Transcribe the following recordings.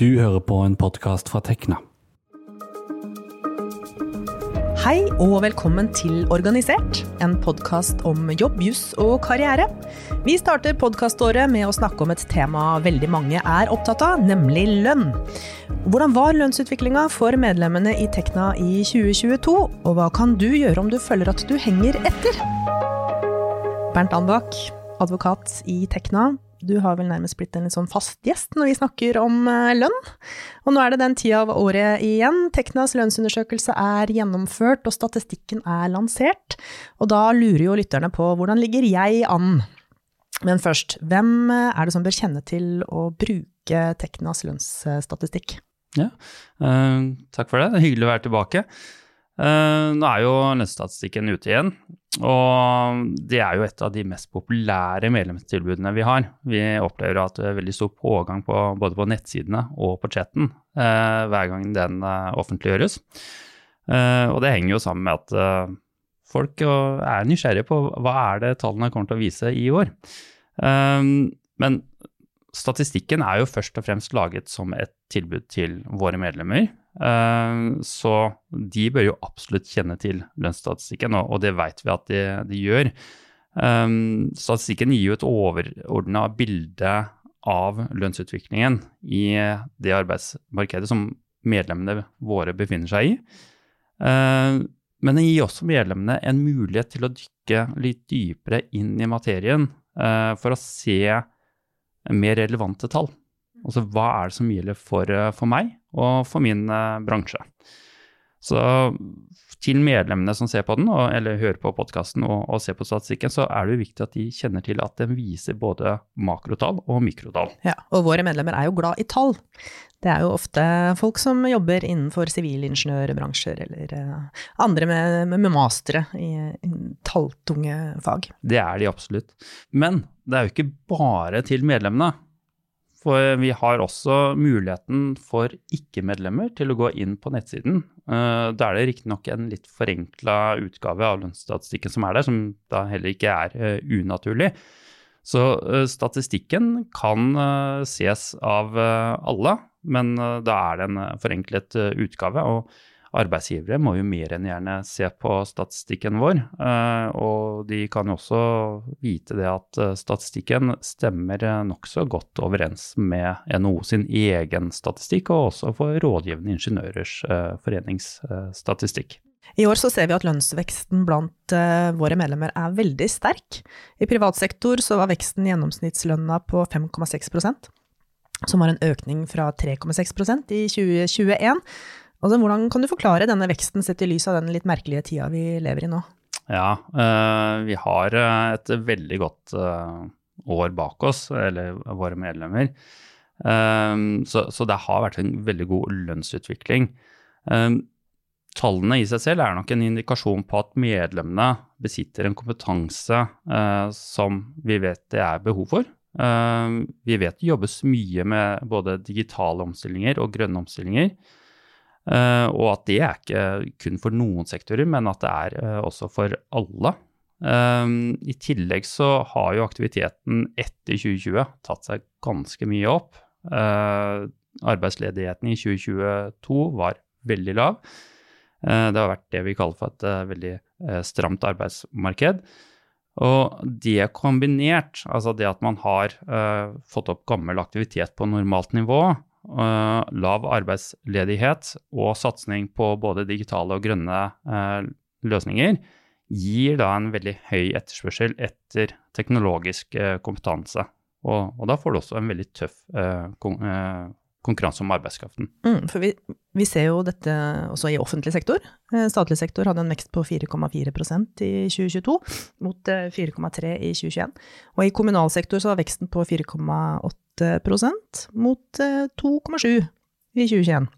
Du hører på en podkast fra Tekna. Hei og velkommen til Organisert, en podkast om jobb, juss og karriere. Vi starter podkaståret med å snakke om et tema veldig mange er opptatt av, nemlig lønn. Hvordan var lønnsutviklinga for medlemmene i Tekna i 2022, og hva kan du gjøre om du føler at du henger etter? Bernt Anbakk, advokat i Tekna. Du har vel nærmest blitt en litt sånn fast gjest når vi snakker om eh, lønn. Og nå er det den tida av året igjen. Teknas lønnsundersøkelse er gjennomført, og statistikken er lansert. Og da lurer jo lytterne på hvordan ligger jeg an? Men først, hvem eh, er det som bør kjenne til å bruke Teknas lønnsstatistikk? Ja, uh, takk for det. Hyggelig å være tilbake. Eh, nå er jo lønnsstatistikken ute igjen, og det er jo et av de mest populære medlemstilbudene vi har. Vi opplever at det er veldig stor pågang på, både på nettsidene og på chatten eh, hver gang den eh, offentliggjøres. Og det henger jo sammen med at folk er nysgjerrige på hva er det tallene kommer til å vise i år. Men statistikken er jo først og fremst laget som et tilbud til våre medlemmer. Så de bør jo absolutt kjenne til lønnsstatistikken, og det vet vi at de, de gjør. Statistikken gir jo et overordna bilde av lønnsutviklingen i det arbeidsmarkedet som medlemmene våre befinner seg i. Men den gir også medlemmene en mulighet til å dykke litt dypere inn i materien for å se mer relevante tall. Altså hva er det som gjelder for, eh, for meg og for min uh, bransje. Så til medlemmene som ser på den, og, eller hører på podkasten og, og, ser på statistikken, så er det jo viktig at de kjenner til at den viser både makrotall og mikrotall. Ja, og våre medlemmer er jo glad i tall. Det er jo ofte folk som jobber innenfor sivilingeniørbransjer eller uh, andre med, med, med mastere i, i talltunge fag. Det er de absolutt. Men det er jo ikke bare til medlemmene. For vi har også muligheten for ikke-medlemmer til å gå inn på nettsiden. Eh, da er det riktignok en litt forenkla utgave av lønnsstatistikken som er der, som da heller ikke er eh, unaturlig. Så eh, statistikken kan ses av alle, men da er det en forenklet utgave. og arbeidsgivere må jo mer enn gjerne se på statistikken vår. Eh, og de kan jo også vite det at eh, statistikken stemmer nokså godt overens med NHO sin egen statistikk, og også for Rådgivende ingeniørers eh, foreningsstatistikk. I år ser vi at lønnsveksten blant våre medlemmer er veldig sterk. I privat sektor var veksten i gjennomsnittslønna på 5,6% som var en økning fra 3,6% i 2021. Altså, hvordan kan du forklare denne veksten sett i lys av den litt merkelige tida vi lever i nå? Ja, øh, vi har eh, et veldig godt øh, år bak oss, eller våre medlemmer. Så, det har vært en veldig god lønnsutvikling. Tallene i seg selv er nok en indikasjon på at medlemmene besitter en kompetanse som vi vet det er behov for. Vi vet det jobbes mye med både digitale omstillinger og grønne omstillinger. Uh, og at det er ikke kun for noen sektorer, men at det er uh, også for alle. Um, I tillegg så har jo aktiviteten etter 2020 tatt seg ganske mye opp. Arbeidsledigheten i 2022 var veldig lav. det har vært det vi kaller for et veldig stramt arbeidsmarked. Og det kombinert, altså det at man har fått opp gammel aktivitet på normalt nivå, lav arbeidsledighet og satsing på både digitale og grønne uh, løsninger gir da en veldig høy etterspørsel etter teknologisk uh, kompetanse. Og, og, da får du også en veldig tøff kon konkurranse om arbeidskraften. Mm, for vi, vi, ser jo dette også i offentlig sektor. Statlig sektor hadde en vekst på 4,4% i 2022, mot 4,3 i 2021. Og i kommunal sektor så var veksten på 4,8 mot 2,7 eh, i 2021.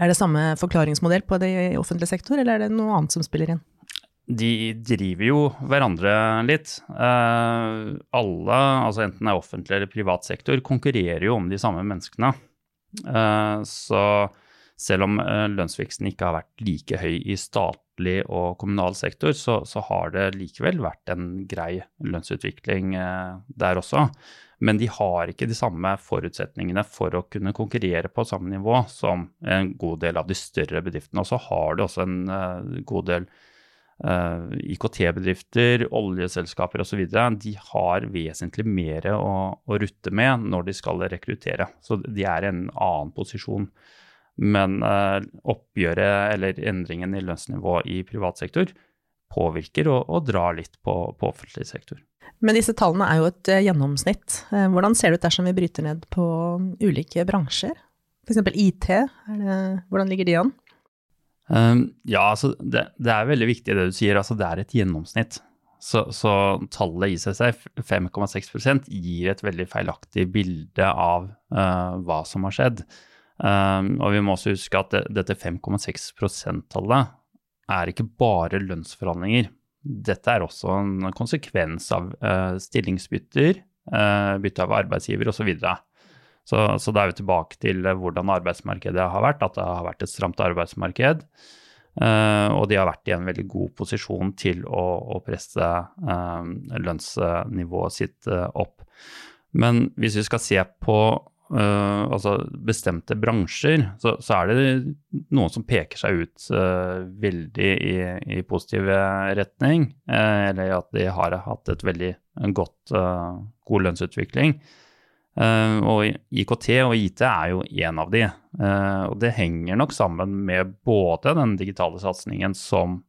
Er det samme forklaringsmodell på det i offentlig sektor, eller er det noe annet som spiller inn? De driver jo hverandre litt. Eh, alle, altså enten det er offentlig eller privat sektor, konkurrerer jo om de samme menneskene. Eh, så selv om uh, lønnsveksten ikke har vært like høy i statlig og kommunal sektor, så, så har det likevel vært en grei lønnsutvikling eh, der også. Men de har ikke de samme forutsetningene for å kunne konkurrere på samme nivå som en god del av de større bedriftene. Og så har det også en uh, god del uh, IKT-bedrifter, oljeselskaper osv. De har vesentlig mer å, å, rutte med når de skal rekruttere. Så de er i en annen posisjon. Men uh, oppgjøret eller endringen i lønnsnivå i privat sektor påvirker og, og drar litt på, på offentlig sektor. Men disse tallene er jo et eh, gjennomsnitt. Eh, hvordan ser det ut dersom vi bryter ned på ulike bransjer? F.eks. IT, det, hvordan ligger de an? Um, ja, altså det, det, er veldig viktig det du sier, altså det er et gjennomsnitt. Så, så tallet i seg selv, 5,6% gir et veldig feilaktig bilde av uh, hva som har skjedd. Um, og vi må også huske at det, dette 5,6 %-tallet er ikke bare lønnsforhandlinger dette er også en konsekvens av uh, stillingsbytter, uh, bytte av arbeidsgiver osv. Så, så, så da er vi tilbake til hvordan arbeidsmarkedet har vært, at det har vært et stramt arbeidsmarked. Uh, og de har vært i en veldig god posisjon til å, å presse lønnsnivået sitt opp. Men hvis vi skal se på uh, altså bestemte bransjer, så, så, er det noen som peker seg ut uh, veldig i, i, positiv retning. Uh, eller at de har hatt et veldig godt, god lønnsutvikling. og IKT og IT er jo en av de. og det henger nok sammen med både den digitale satsingen som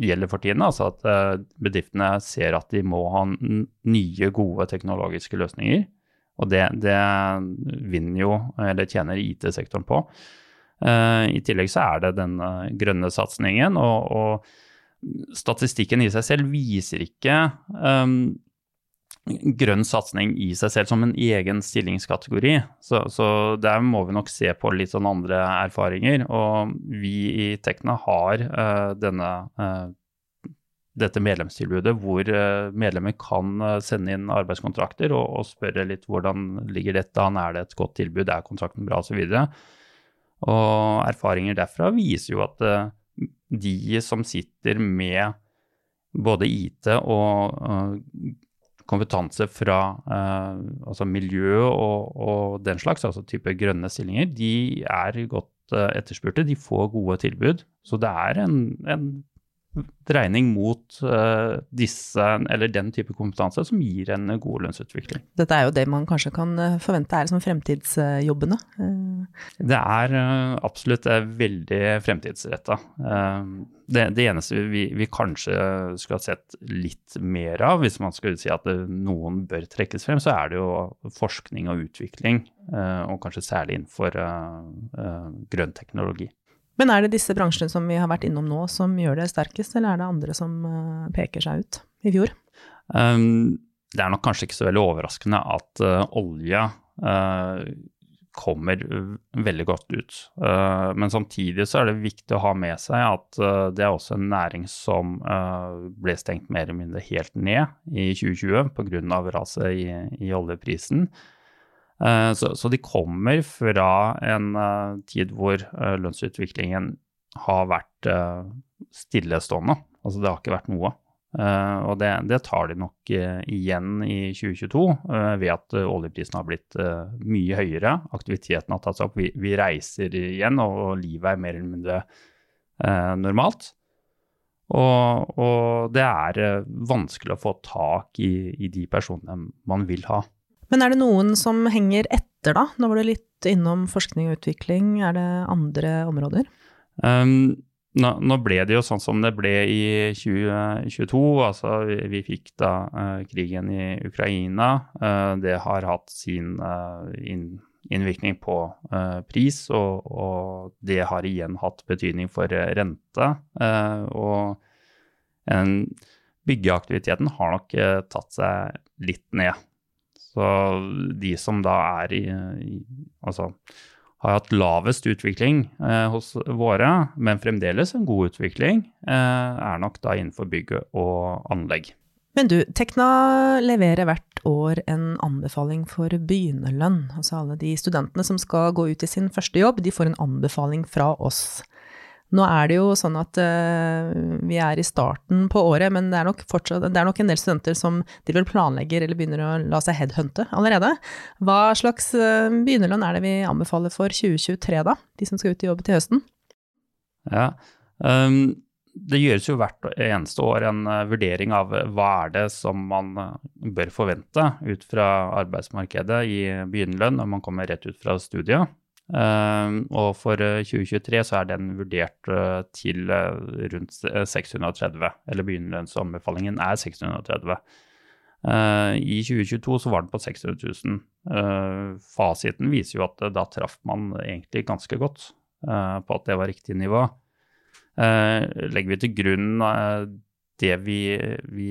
gjelder for tiden. Altså at bedriftene ser at de må ha nye, gode teknologiske løsninger. Og det, det vinner jo, eller tjener IT-sektoren på. Uh, I tillegg så er det den grønne satsingen, og, og, statistikken i seg selv viser ikke um, grønn satsing i seg selv som en egen stillingskategori. Så, så, der må vi nok se på litt sånn andre erfaringer. Og vi i Tekna har uh, denne uh, dette medlemstilbudet hvor eh, medlemmer kan eh, sende inn arbeidskontrakter og, og spørre litt hvordan ligger dette an, er det et godt tilbud, er kontrakten bra osv. Og, og erfaringer derfra viser jo at eh, de som sitter med både IT og kompetanse fra altså miljø og, og, den slags, altså type grønne stillinger, de er godt etterspurte. De får gode tilbud. Så det er en, en dreining mot uh, disse, eller den type kompetanse som gir en god lønnsutvikling. Dette er jo det man kanskje kan eh, forvente er som fremtidsjobbene? Uh. Det er uh, absolutt veldig fremtidsretta. Det, det, eneste vi, vi, kanskje skulle ha sett litt mer av, hvis man skulle si at noen bør trekkes frem, så er det jo forskning og utvikling, og kanskje særlig innenfor grønn teknologi. Men er det disse bransjene som vi har vært innom nå, som gjør det sterkest, eller er det andre som uh, peker seg ut i fjor? Um, det er nok kanskje ikke så veldig overraskende at uh, olje uh, kommer veldig godt ut. men samtidig så er det viktig å ha med seg at det er også en næring som ble stengt mer eller mindre helt ned i 2020 pga. raset i, i oljeprisen. Eh, så, så, de kommer fra en uh, tid hvor uh, lønnsutviklingen har vært stillestående. Altså det har ikke vært noe. og det, det, tar de nok igjen i 2022 ved at oljeprisen har blitt mye høyere. Aktiviteten har tatt seg opp. Vi, vi reiser igjen, og, og, livet er mer eller mindre normalt. Og, og, det er vanskelig å få tak i, i de personene man vil ha. Men er det noen som henger etter, da? Nå var du litt innom forskning og utvikling. Er det andre områder? Um, nå, nå, ble det jo sånn som det ble i 2022. Altså, vi, vi fikk da uh, krigen i Ukraina. Uh, det har hatt sin uh, inn, innvirkning på pris, og, og, det har igjen hatt betydning for rente. og en, byggeaktiviteten har nok tatt seg litt ned. Så de som da er i, i Altså har hatt lavest utvikling eh, hos våre, men fremdeles en god utvikling, eh, er nok da innenfor bygg og anlegg. Men du, Tekna leverer hvert år en anbefaling for begynnerlønn. Altså alle de studentene som skal gå ut i sin første jobb, de får en anbefaling fra oss. Nå er det jo sånn at uh, vi er i starten på året, men det er, fortsatt, det er nok en del studenter som de vel planlegger eller begynner å la seg headhunte allerede. Hva slags uh, begynnerlønn er det vi anbefaler for 2023, da? De som skal ut i jobb til høsten? Ja, um, det gjøres jo hvert eneste år en uh, vurdering av hva er det som man bør forvente ut fra arbeidsmarkedet i begynnerlønn når man kommer rett ut fra studiet. Ehm, og for 2023 eh, så er den vurdert eh, til eh, rundt 630, eller begynnerlønnsanbefalingen er 630. I 2022 så var den på 600 000. Fasiten viser jo at da traff man egentlig ganske godt på at det var riktig nivå. Legger vi til grunn det vi, vi,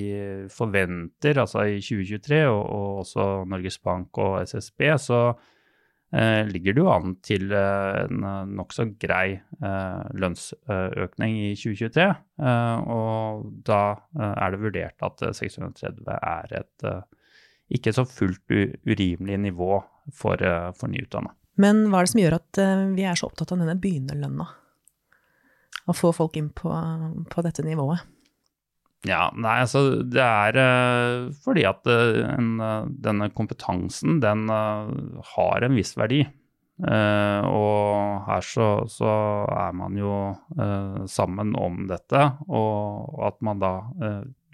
forventer, altså i 2023, og, og også Norges Bank og SSB, så ligger det jo an til eh, en eh, nokså grei lønnsøkning i 2023. Og da er det vurdert at 630 er et ikke så fullt urimelig nivå for, for nyutdanna. Men hva er det som gjør at vi er så opptatt av denne begynnerlønna? Å få folk inn på, på dette nivået? Ja, nei, altså det er uh, fordi at uh, en, uh, denne kompetansen, den har en viss verdi. og her så, så, er man jo sammen om dette, og at man da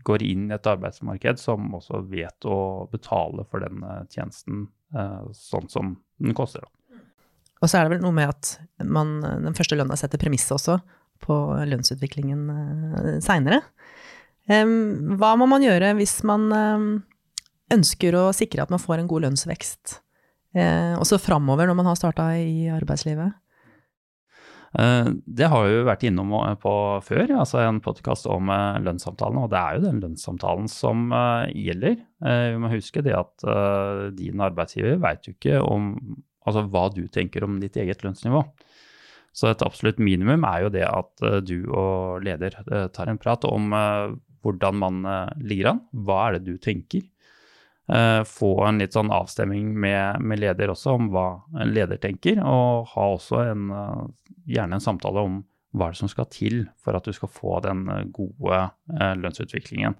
går inn i et arbeidsmarked som også vet å betale for den tjenesten sånn som den koster. Og så er det vel noe med at man, den første lønna setter premisset også på lønnsutviklingen uh, seinere. Hva må man gjøre hvis man ønsker å sikre at man får en god lønnsvekst, eh, også framover når man har starta i arbeidslivet? Eh, det har vi vært innom på før, altså en podkast om eh, lønnssamtalen. Og det er jo den lønnssamtalen som gjelder. Vi må huske det at din arbeidsgiver veit jo ikke om altså hva du tenker om ditt eget lønnsnivå. Så et absolutt minimum er jo det at du og leder tar en prat om hvordan man uh, ligger an. Hva er det du tenker? Uh, få en litt sånn avstemning med, med, leder også om hva en leder tenker, og ha også en, uh, gjerne en samtale om hva er det som skal til for at du skal få den gode lønnsutviklingen.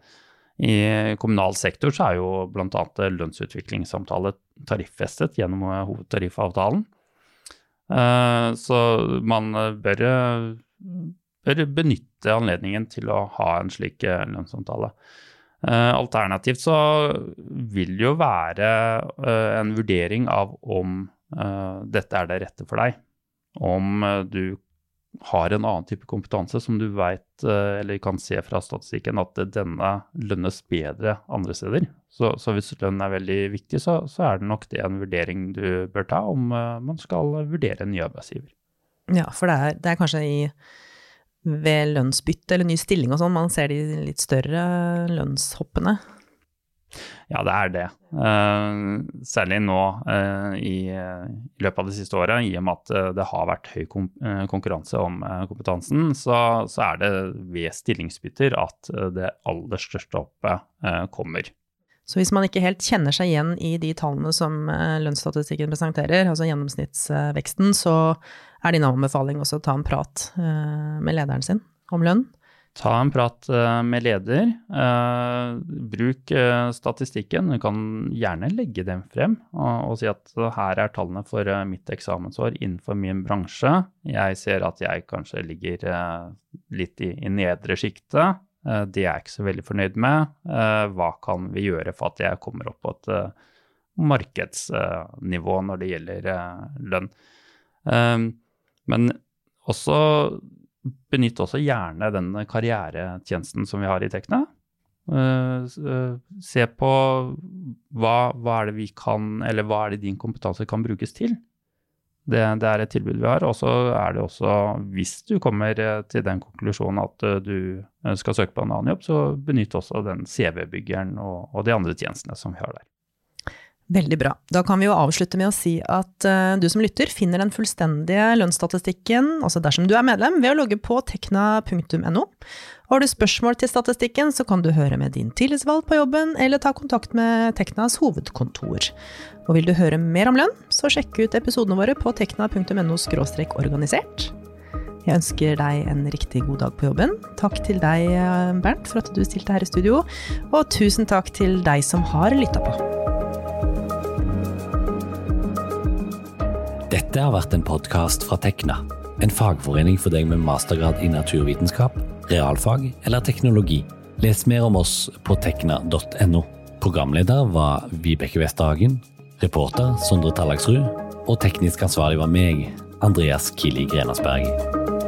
I kommunal sektor så er jo bl.a. lønnsutviklingssamtale tariffestet gjennom hovedtariffavtalen. Så man bør bør benytte anledningen til å ha en slik eh, lønnssamtale. Uh, alternativt så vil det jo være uh, en vurdering av om dette er det rette for deg. Om du har en annen type kompetanse som du vet, eller kan se fra statistikken, at denne lønnes bedre andre steder. Så, så hvis lønn er veldig viktig, så, så, er det nok det en vurdering du bør ta om man skal vurdere en ny arbeidsgiver. Ja, for det er, det er kanskje i ved lønnsbytte eller ny stilling og sånn, man ser de litt større lønnshoppene? Ja, det er det. Uh, særlig nå uh, i, i, løpet av det siste året, i og med at uh, det har vært høy konkurranse om kompetansen, så, så, er det ved stillingsbytter at det aller største hoppet kommer. Så hvis man ikke helt kjenner seg igjen i de tallene som lønnsstatistikken presenterer, altså gjennomsnittsveksten, så er din anbefaling også å ta en prat eh, med lederen sin om lønn? Ta en prat eh, med leder. Eh, bruk statistikken. Du kan gjerne legge dem frem og, si at her er tallene for mitt eksamensår innenfor min bransje. Jeg ser at jeg kanskje ligger litt i, i nedre sjiktet. Det er jeg ikke så veldig fornøyd med. Hva kan vi gjøre for at jeg kommer opp på et markedsnivå når det gjelder lønn? Men også benytt også gjerne den karrieretjenesten som vi har i Tekna. Uh, se på hva, hva, er det vi kan, eller hva er det din kompetanse kan brukes til. Det, det er et tilbud vi har. Og så er det også, hvis du kommer eh, til den konklusjonen at du skal søke på en annen jobb, så benytt også den CV-byggeren og, og de andre tjenestene som vi har der. Veldig bra. Da kan vi jo avslutte med å si at uh, du som lytter finner den fullstendige lønnsstatistikken, altså dersom du er medlem, ved å logge på tekna.no. Har du spørsmål til statistikken, så kan du høre med din tillitsvalgt på jobben, eller ta kontakt med Teknas hovedkontor. Og vil du høre mer om lønn, så sjekk ut episodene våre på tekna.no organisert. Jeg ønsker deg en riktig god dag på jobben. Takk til deg, Bernt, for at du stilte her i studio. Og tusen takk til deg som har lytta på. Dette har vært en podkast fra Tekna, en fagforening for deg med mastergrad i naturvitenskap realfag eller teknologi. Les mer om oss på tekna.no. Programleder var Vibeke Westerhagen, reporter Sondre Tallagsrud, og teknisk ansvarlig var meg, Andreas Kili Grenasberg.